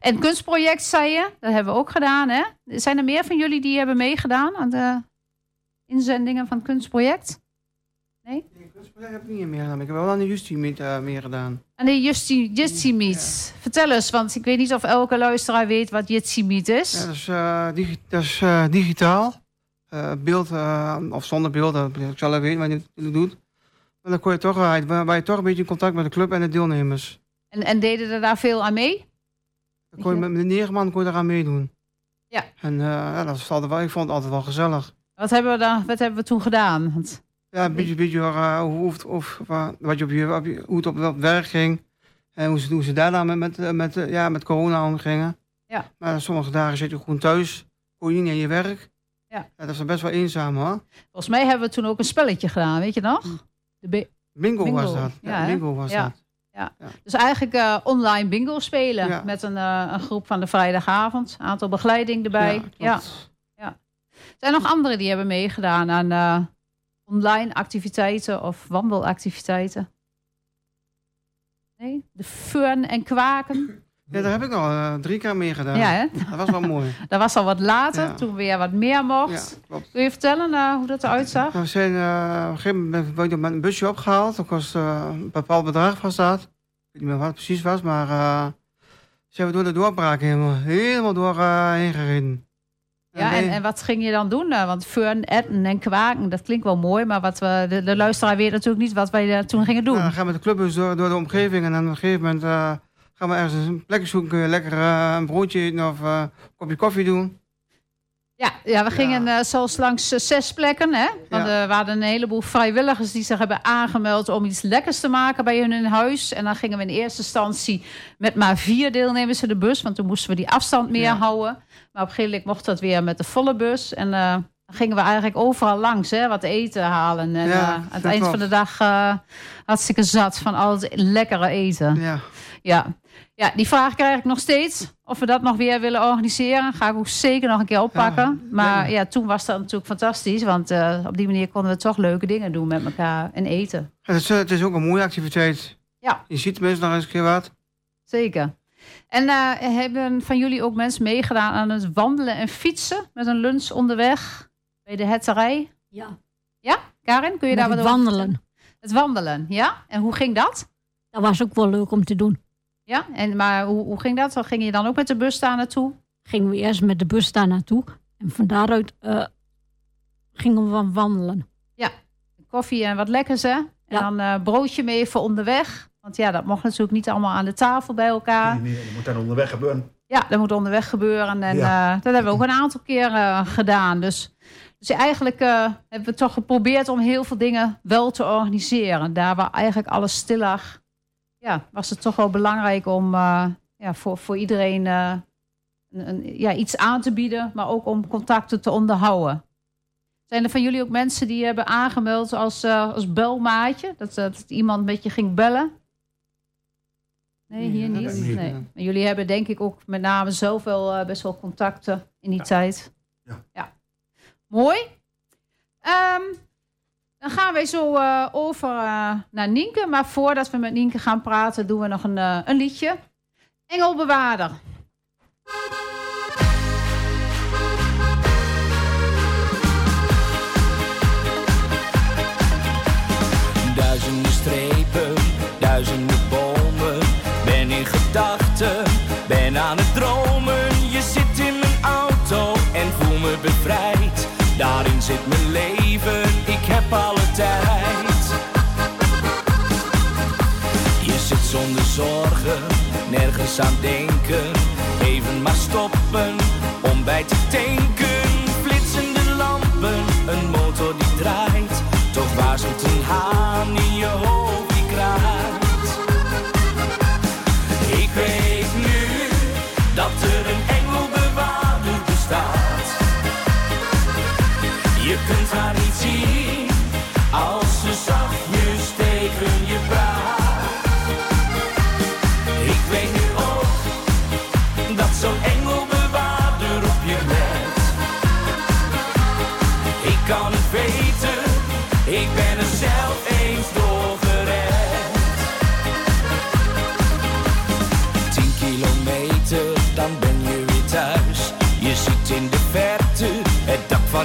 En kunstproject, zei je, dat hebben we ook gedaan. Hè? Zijn er meer van jullie die hebben meegedaan aan de inzendingen van het kunstproject? Nee? Dat heb ik niet meer gedaan. Ik heb wel aan de Justie meet, eh, meer gedaan. En de Jitsi Meet. Vertel eens, want ik weet niet of elke luisteraar weet wat Jitsi Meet is. Ja, dat is, digi- dat is digitaal. Eh, beeld eh, of zonder beeld, dat ik zelf weet wat je het doet. Maar dan kon je toch, uh, waar je toch een beetje in contact met de club en de deelnemers. En, en deden er daar veel aan mee? Dan kon je met de neerman kon je eraan meedoen. Ja. En ja, dat is altijd wel, ik vond het altijd wel gezellig. Wat hebben we, dan, wat hebben we toen gedaan? Want, Ja, een beetje, beetje hoe, of, of, wa- wat je op je, hoe het op, op werk ging. En hoe ze, hoe ze daar dan met, met, met, ja, met corona omgingen. Ja. Maar sommige dagen zit je gewoon thuis. Kon je niet naar je werk. Ja. dat is dan best wel eenzaam hoor. volgens mij hebben we toen ook een spelletje gedaan, weet je nog? De bi- Bingo, was dat. ja, bingo was Ja. dat. Ja. Dus eigenlijk eh, online bingo spelen met een, eh, een groep van de vrijdagavond. Aantal begeleiding erbij. Ja, Ja, klopt. Er zijn nog anderen die hebben meegedaan aan eh, online activiteiten of wandelactiviteiten. Nee? De fun en kwaken. Ja, daar heb ik al eh, drie keer mee gedaan. Ja, hè? Dat was wel mooi. Dat was al wat later, Ja. toen weer wat meer mocht. Ja, klopt. Kun je vertellen eh, hoe dat eruit zag? Nou, we zijn eh, op een gegeven moment ben ik met een busje opgehaald. Dat kost een bepaald bedrag van staat. Ik weet niet meer wat het precies was, maar zijn we door de doorbraak helemaal, helemaal door heen gereden. Ja, en, en wat ging je dan doen? Want fun, etten en kwaken, dat klinkt wel mooi. Maar wat we, de, de luisteraar weet natuurlijk niet wat wij toen gingen doen. Ja, dan gaan we met de clubbus door, door de omgeving en dan op een gegeven moment gaan we ergens een plekje zoeken. Kun je lekker eh, een broodje of eh, een kopje koffie doen. Ja, ja we gingen eh, zelfs langs zes plekken. Hè? Want Ja. er waren een heleboel vrijwilligers die zich hebben aangemeld om iets lekkers te maken bij hun in huis. En dan gingen we in eerste instantie met maar vier deelnemers in de bus. Want toen moesten we die afstand meer Ja. houden. Maar op een gegeven moment mocht dat weer met de volle bus. En gingen we eigenlijk overal langs, hè, wat eten halen. En Ja, eh, aan het eind van de dag eh, hartstikke zat van al het lekkere eten. Ja. Ja. ja, die vraag krijg ik nog steeds. Of we dat nog weer willen organiseren. Ga ik ook zeker nog een keer oppakken. maar ja, toen was dat natuurlijk fantastisch. Want eh, op die manier konden we toch leuke dingen doen met elkaar en eten. Het is, het is ook een mooie activiteit. Ja. Je ziet mensen nog eens een keer wat. Zeker. En hebben van jullie ook mensen meegedaan aan het wandelen en fietsen met een lunch onderweg bij de hetterij? Ja. Ja, Karin, kun je Met daar wat over wandelen. Het wandelen, ja. En hoe ging dat? Dat was ook wel leuk om te doen. Ja, en maar hoe, hoe ging dat? Ging je dan ook met de bus daar naartoe? Gingen we eerst met de bus daar naartoe. En van daaruit eh, gingen we van wandelen. Koffie en wat lekkers, hè? En Ja. dan eh, broodje mee voor onderweg. Want ja, dat mocht natuurlijk niet allemaal aan de tafel bij elkaar. Nee, nee, dat moet dan onderweg gebeuren. Ja, dat moet onderweg gebeuren. En Ja. eh, dat hebben we ook een aantal keer eh, gedaan. Dus, dus eigenlijk eh, hebben we toch geprobeerd om heel veel dingen wel te organiseren. Daar waar eigenlijk alles stil lag, ja, was het toch wel belangrijk om eh, ja, voor, voor iedereen eh, een, een- ja, iets aan te bieden, maar ook om contacten te onderhouden. Zijn er van jullie ook mensen die hebben aangemeld als, eh, als belmaatje? Dat, dat iemand met je ging bellen? Nee, hier niet. Nee. Maar jullie hebben denk ik ook met name zelf wel eh, best wel contacten in die tijd. Ja. Mooi. Ehm, dan gaan wij zo eh, over eh, naar Nienke. Maar voordat we met Nienke gaan praten, doen we nog een, eh, een liedje. Engelbewaarder. Duizenden strepen, duizenden bomen. Ben in gedachten, ben aan het dromen. Daarin zit mijn leven, ik heb alle tijd. Je zit zonder zorgen, nergens aan denken. Even maar stoppen om bij te tanken. Flitsende lampen, een motor die draait. Toch waarschuwt een haan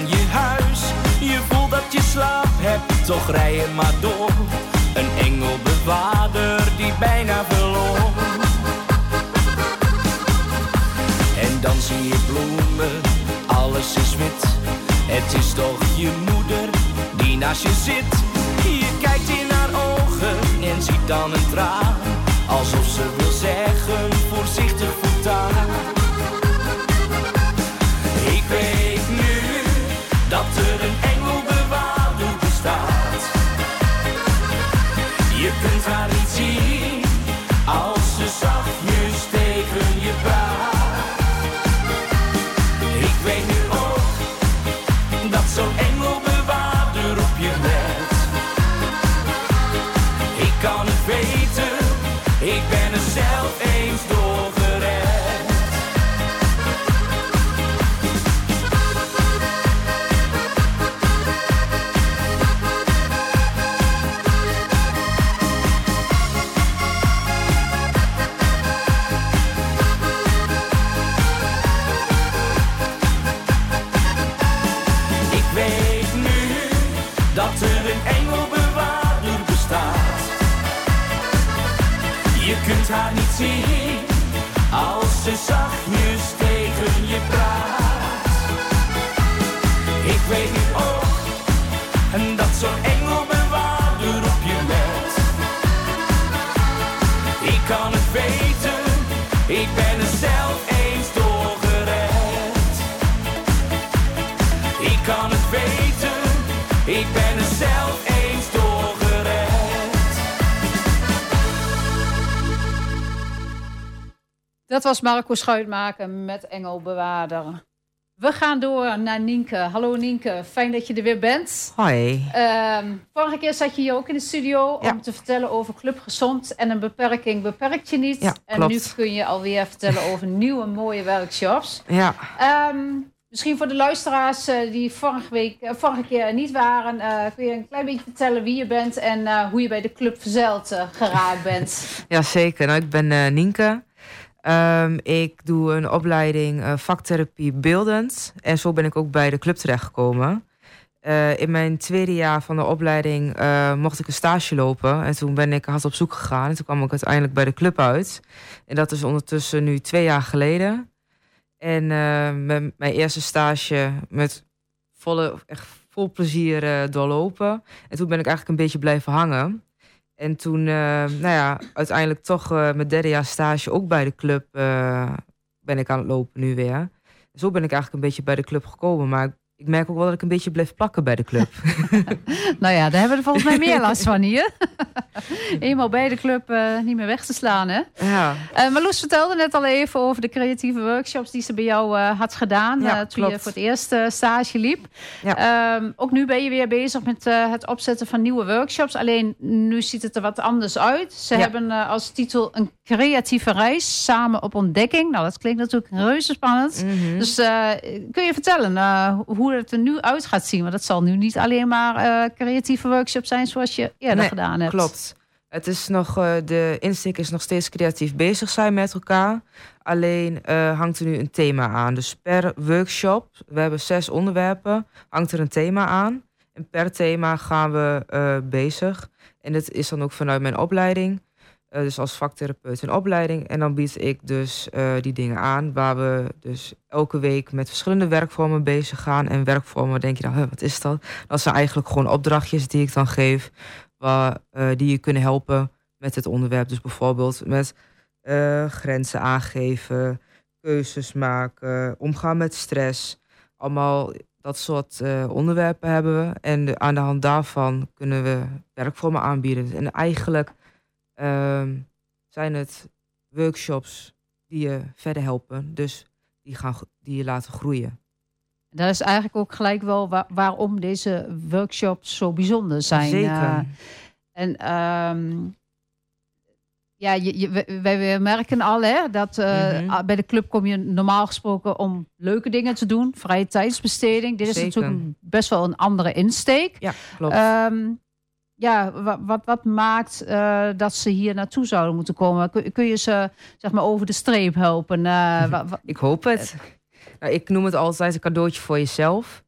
je huis. Je voelt dat je slaap hebt, toch rij je maar door. Een engelbewaarder die bijna verloor. En dan zie je bloemen, alles is wit. Het is toch je moeder die naast je zit. Je kijkt in haar ogen en ziet dan een traan. Alsof ze wil zeggen, was Marco Schuitmaker met Engelbewaarder. We gaan door naar Nienke. Hallo Nienke, fijn dat je er weer bent. Hoi. Ehm, vorige keer zat je hier ook in de studio Ja. om te vertellen over Club Gezond en een beperking beperkt je niet. Ja, en klopt. nu kun je alweer vertellen over nieuwe mooie workshops. Ja, Ehm, misschien voor de luisteraars eh, die vorige, week, eh, vorige keer er niet waren, eh, kun je een klein beetje vertellen wie je bent en hoe je bij de Club Verzeld geraakt bent. ja zeker. Nou, ik ben Nienke. Ehm, ik doe een opleiding eh, vaktherapie beeldend. En zo ben ik ook bij de club terechtgekomen. Eh, in mijn tweede jaar van de opleiding eh, mocht ik een stage lopen. En toen ben ik hard op zoek gegaan. En toen kwam ik uiteindelijk bij de club uit. En dat is ondertussen nu twee jaar geleden. En met mijn eerste stage met volle, echt vol plezier doorlopen. En toen ben ik eigenlijk een beetje blijven hangen. En toen, eh, nou ja, uiteindelijk toch eh mijn derde jaar stage ook bij de club eh, ben ik aan het lopen nu weer. Zo ben ik eigenlijk een beetje bij de club gekomen. Maar ik, merk ook wel dat ik een beetje blijf plakken bij de club. nou ja, daar hebben we er volgens mij meer last van hier. Eenmaal bij de club eh, niet meer weg te slaan, hè? ja, Eh Marloes vertelde net al even over de creatieve workshops die ze bij jou eh, had gedaan. Ja, toen je voor het eerst eh, stage liep. Ja. Ehm, ook nu ben je weer bezig met het opzetten van nieuwe workshops. Alleen nu ziet het er wat anders uit. Ze Ja. hebben als titel een creatieve reis samen op ontdekking. Nou, dat klinkt natuurlijk reuze spannend. Mhm. Dus kun je vertellen eh, hoe het er nu uit gaat zien? Want het zal nu niet alleen maar eh, creatieve workshops zijn zoals je eerder Nee, gedaan hebt. Klopt. Het is nog, eh, de insteek is nog steeds creatief bezig zijn met elkaar. Alleen eh, hangt er nu een thema aan. Dus per workshop, we hebben zes onderwerpen, hangt er een thema aan. En per thema gaan we bezig. En dit is dan ook vanuit mijn opleiding. Eh, dus als vaktherapeut in opleiding. En dan bied ik dus eh, die dingen aan. Waar we dus elke week met verschillende werkvormen bezig gaan. En werkvormen denk je dan, "Huh, wat is dat? Dat zijn eigenlijk gewoon opdrachtjes die ik dan geef waar, eh, die je kunnen helpen met het onderwerp. Dus bijvoorbeeld met grenzen aangeven, keuzes maken, omgaan met stress. Allemaal dat soort onderwerpen hebben we. En aan de hand daarvan kunnen we werkvormen aanbieden. En eigenlijk ehm, zijn het workshops die je verder helpen. Dus die, gaan, die je laten groeien. Dat is eigenlijk ook gelijk wel wa- waarom deze workshops zo bijzonder zijn. Zeker. Eh, en ehm, ja, je, je- wij- merken al hè, dat eh, Mhm. ah, bij de club kom je normaal gesproken om leuke dingen te doen, vrije tijdsbesteding. Dit is Zeker. natuurlijk best wel een andere insteek. Ja, klopt. Ehm, ja, wa- wat, wat maakt eh, dat ze hier naartoe zouden moeten komen? Kun, kun je ze zeg maar over de streep helpen? Eh, Ik hoop het. Nou, ik noem het altijd een cadeautje voor jezelf.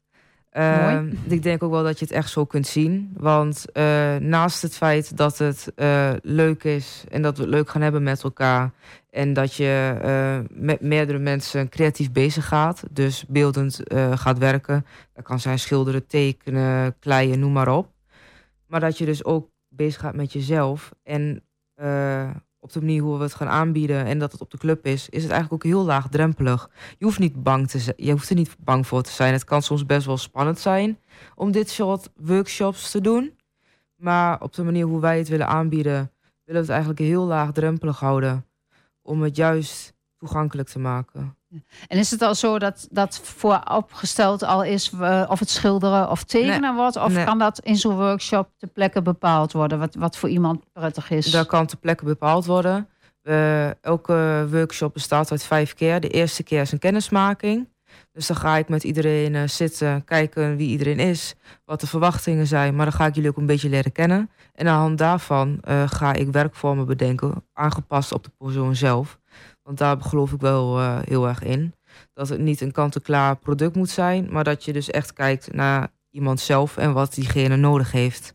Ehm, ik denk ook wel dat je het echt zo kunt zien. Want eh, naast het feit dat het eh, leuk is en dat we het leuk gaan hebben met elkaar. En dat je eh, met meerdere mensen creatief bezig gaat. Dus beeldend eh, gaat werken. Dat kan zijn schilderen, tekenen, kleien, noem maar op. Maar dat je dus ook bezig gaat met jezelf. En eh, op de manier hoe we het gaan aanbieden en dat het op de club is, is het eigenlijk ook heel laagdrempelig. Je hoeft niet bang te. Je hoeft er niet bang voor te zijn. Het kan soms best wel spannend zijn om dit soort workshops te doen. Maar op de manier hoe wij het willen aanbieden, willen we het eigenlijk heel laagdrempelig houden. Om het juist toegankelijk te maken. En is het al zo dat dat vooropgesteld al is eh, of het schilderen of tekenen Nee. wordt? Of Nee. kan dat in zo'n workshop ter plekke bepaald worden? Wat, wat voor iemand prettig is? Dat kan ter plekke bepaald worden. Elke workshop bestaat uit vijf keer. De eerste keer is een kennismaking. Dus dan ga ik met iedereen eh, zitten, kijken wie iedereen is, wat de verwachtingen zijn. Maar dan ga ik jullie ook een beetje leren kennen. En aan de hand daarvan eh, ga ik werkvormen bedenken, aangepast op de persoon zelf. Want daar geloof ik wel eh, heel erg in. Dat het niet een kant-en-klaar product moet zijn, maar dat je dus echt kijkt naar iemand zelf en wat diegene nodig heeft.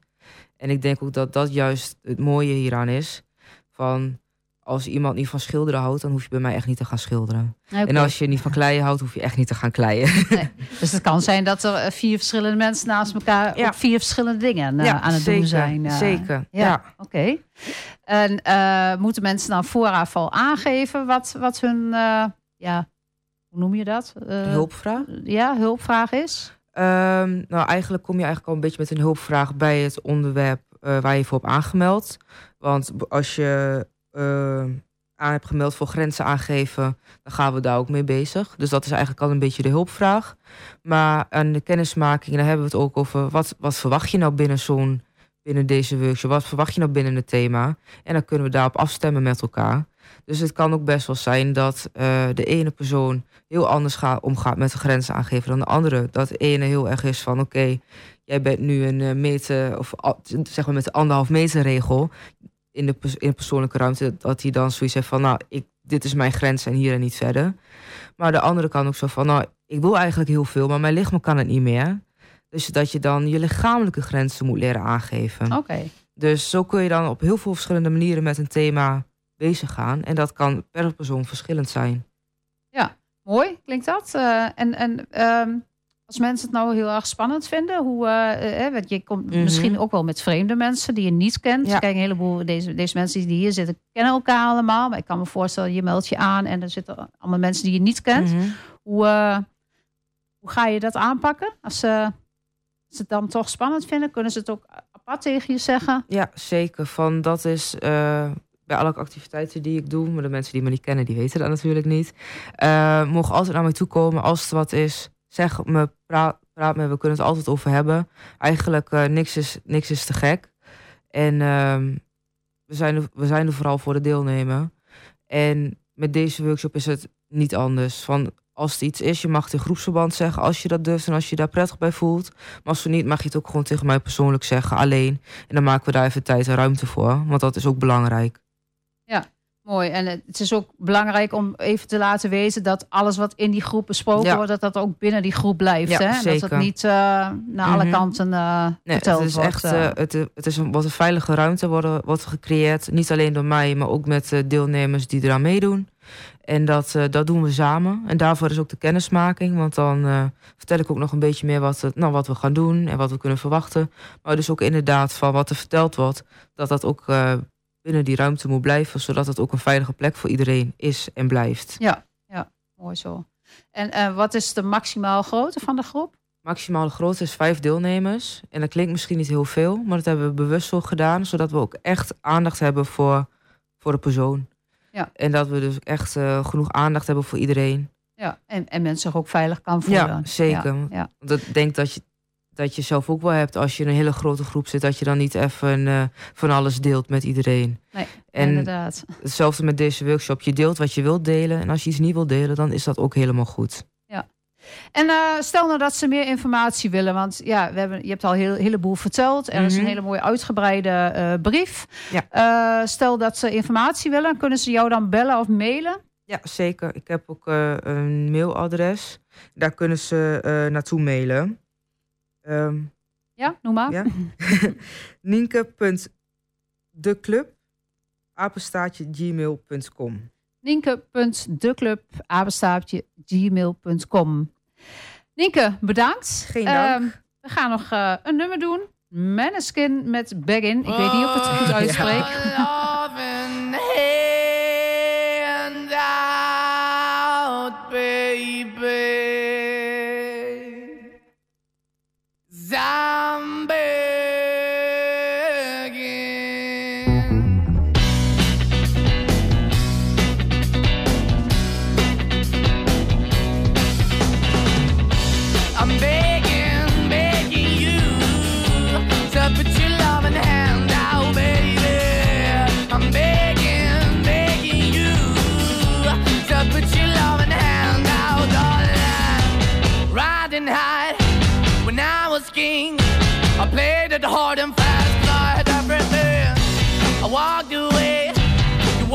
En ik denk ook dat dat juist het mooie hieraan is. Van als iemand niet van schilderen houdt, dan hoef je bij mij echt niet te gaan schilderen. En als je niet van kleien houdt, hoef je echt niet te gaan kleien. Dus het kan zijn dat er eh, vier verschillende mensen naast elkaar Ja. ook vier verschillende dingen eh, Ja, aan het zeker, doen zijn. eh. zeker, Ja, ja. oké. En moeten mensen dan vooraf al aangeven wat, wat hun, ja, hoe noem je dat? Eh, Hulpvraag? Ja, hulpvraag is. Ehm, nou, eigenlijk kom je eigenlijk al een beetje met een hulpvraag bij het onderwerp waar je voor hebt aangemeld. Want als je, aan heb gemeld voor grenzen aangeven, dan gaan we daar ook mee bezig. Dus dat is eigenlijk al een beetje de hulpvraag. Maar aan de kennismaking, daar hebben we het ook over wat, wat verwacht je nou binnen zo'n binnen deze workshop? Wat verwacht je nou binnen het thema? En dan kunnen we daarop afstemmen met elkaar. Dus het kan ook best wel zijn dat eh, de ene persoon heel anders gaat, omgaat met de grenzen aangeven dan de andere. Dat de ene heel erg is van oké, jij bent nu een eh, meter, of zeg maar met de anderhalf meter regel in de, in de persoonlijke ruimte, dat hij dan zoiets heeft van nou, ik, dit is mijn grens en hier en niet verder. Maar de andere kan ook zo van nou, ik wil eigenlijk heel veel, maar mijn lichaam kan het niet meer. Dus dat je dan je lichamelijke grenzen moet leren aangeven. Oké. Dus zo kun je dan op heel veel verschillende manieren met een thema bezig gaan. En dat kan per persoon verschillend zijn. Ja, mooi klinkt dat. Eh, en en ehm, als mensen het nou heel erg spannend vinden, hoe, eh, want je komt Mhm. misschien ook wel met vreemde mensen die je niet kent. Ja. Kijk, een heleboel deze, deze mensen die hier zitten kennen elkaar allemaal. Maar ik kan me voorstellen, je meldt je aan en er zitten allemaal mensen die je niet kent. Mhm. Hoe, hoe ga je dat aanpakken? Als ze, als ze het dan toch spannend vinden, kunnen ze het ook apart tegen je zeggen? Ja, zeker. Van dat is bij alle activiteiten die ik doe, maar de mensen die me niet kennen, die weten dat natuurlijk niet. mogen altijd naar mij toe komen als het wat is. Zeg me, praat, praat me, we kunnen het altijd over hebben. Eigenlijk eh, niks, is, niks is te gek. En ehm, we, zijn er, we zijn er vooral voor de deelnemer. En met deze workshop is het niet anders. Van als het iets is, je mag het in groepsverband zeggen als je dat durft en als je daar prettig bij voelt. Maar als zo niet, mag je het ook gewoon tegen mij persoonlijk zeggen, alleen. En dan maken we daar even tijd en ruimte voor, want dat is ook belangrijk. Mooi. En het is ook belangrijk om even te laten weten dat alles wat in die groep besproken Ja. wordt, dat dat ook binnen die groep blijft. Ja, hè? Dat het zeker. niet eh, naar alle Mhm. kanten eh Nee, verteld het is wordt. echt eh. het, het is een, wordt een veilige ruimte worden, wordt gecreëerd. Niet alleen door mij, maar ook met deelnemers die eraan meedoen. En dat, dat doen we samen. En daarvoor is ook de kennismaking. Want dan vertel ik ook nog een beetje meer wat, nou, wat we gaan doen en wat we kunnen verwachten. Maar dus ook inderdaad van wat er verteld wordt, dat dat ook binnen die ruimte moet blijven. Zodat het ook een veilige plek voor iedereen is en blijft. Ja, ja, mooi zo. En eh, wat is de maximaal grootte van de groep? Maximale grootte is vijf deelnemers. En dat klinkt misschien niet heel veel, maar dat hebben we bewust zo gedaan, zodat we ook echt aandacht hebben voor, voor de persoon. Ja. En dat we dus echt eh, genoeg aandacht hebben voor iedereen. Ja, en, en mensen zich ook veilig kan voelen. Ja, zeker. Ja, ja. Want ik denk dat je, dat je zelf ook wel hebt als je in een hele grote groep zit, dat je dan niet even eh, van alles deelt met iedereen. Nee, En inderdaad. hetzelfde met deze workshop. Je deelt wat je wilt delen. En als je iets niet wilt delen, dan is dat ook helemaal goed. Ja. En eh, stel nou dat ze meer informatie willen, want ja, we hebben, je hebt al een heel, heleboel verteld. Er is een Mhm. hele mooie uitgebreide eh, brief. Ja. Stel dat ze informatie willen, kunnen ze jou dan bellen of mailen? Ja, zeker. Ik heb ook een mailadres. Daar kunnen ze naartoe mailen. Ehm, Ja, noem maar. ja. Nienke.declub apenstaartje gmail.com Nienke.declub, apenstaartje, gmail.com. Nienke, bedankt. Geen dank. Ehm, we gaan nog eh, een nummer doen. Maneskin met Baggin. Ik weet niet of ik het goed Oh, uitspreek.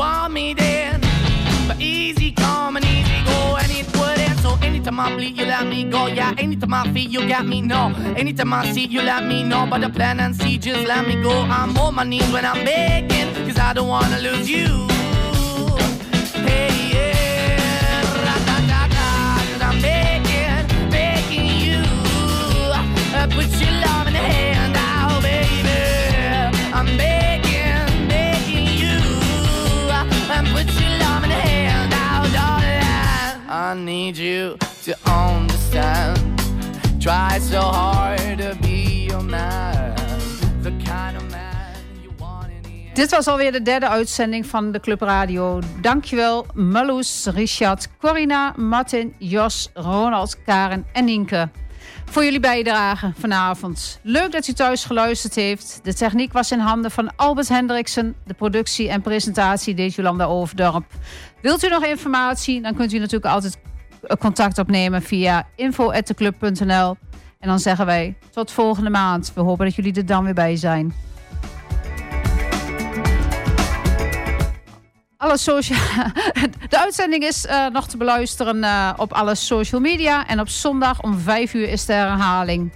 Want me then, but easy come and easy go, and it wouldn't. So anytime I bleed, you let me go. Yeah, anytime I feel, you got me. No, anytime I see, you let me know. But the plan and see, just let me go. I'm on my knees when I'm begging, cause I don't wanna lose you. Need you to understand. Try so hard to be your man, the kind of man you want in. Dit was alweer de derde uitzending van de Club Radio. Dankjewel Marloes, Richard, Corina, Martin, Jos, Ronald, Karen en Nienke. Voor jullie bijdrage vanavond. Leuk dat u thuis geluisterd heeft. De techniek was in handen van Albert Hendriksen. De productie en presentatie deed Jolanda Overdorp. Wilt u nog informatie? Dan kunt u natuurlijk altijd contact opnemen via info.theclub.nl. En dan zeggen wij tot volgende maand. We hopen dat jullie er dan weer bij zijn. Alle social... De uitzending is eh, nog te beluisteren eh, op alle social media. En op zondag om 5 uur is de herhaling.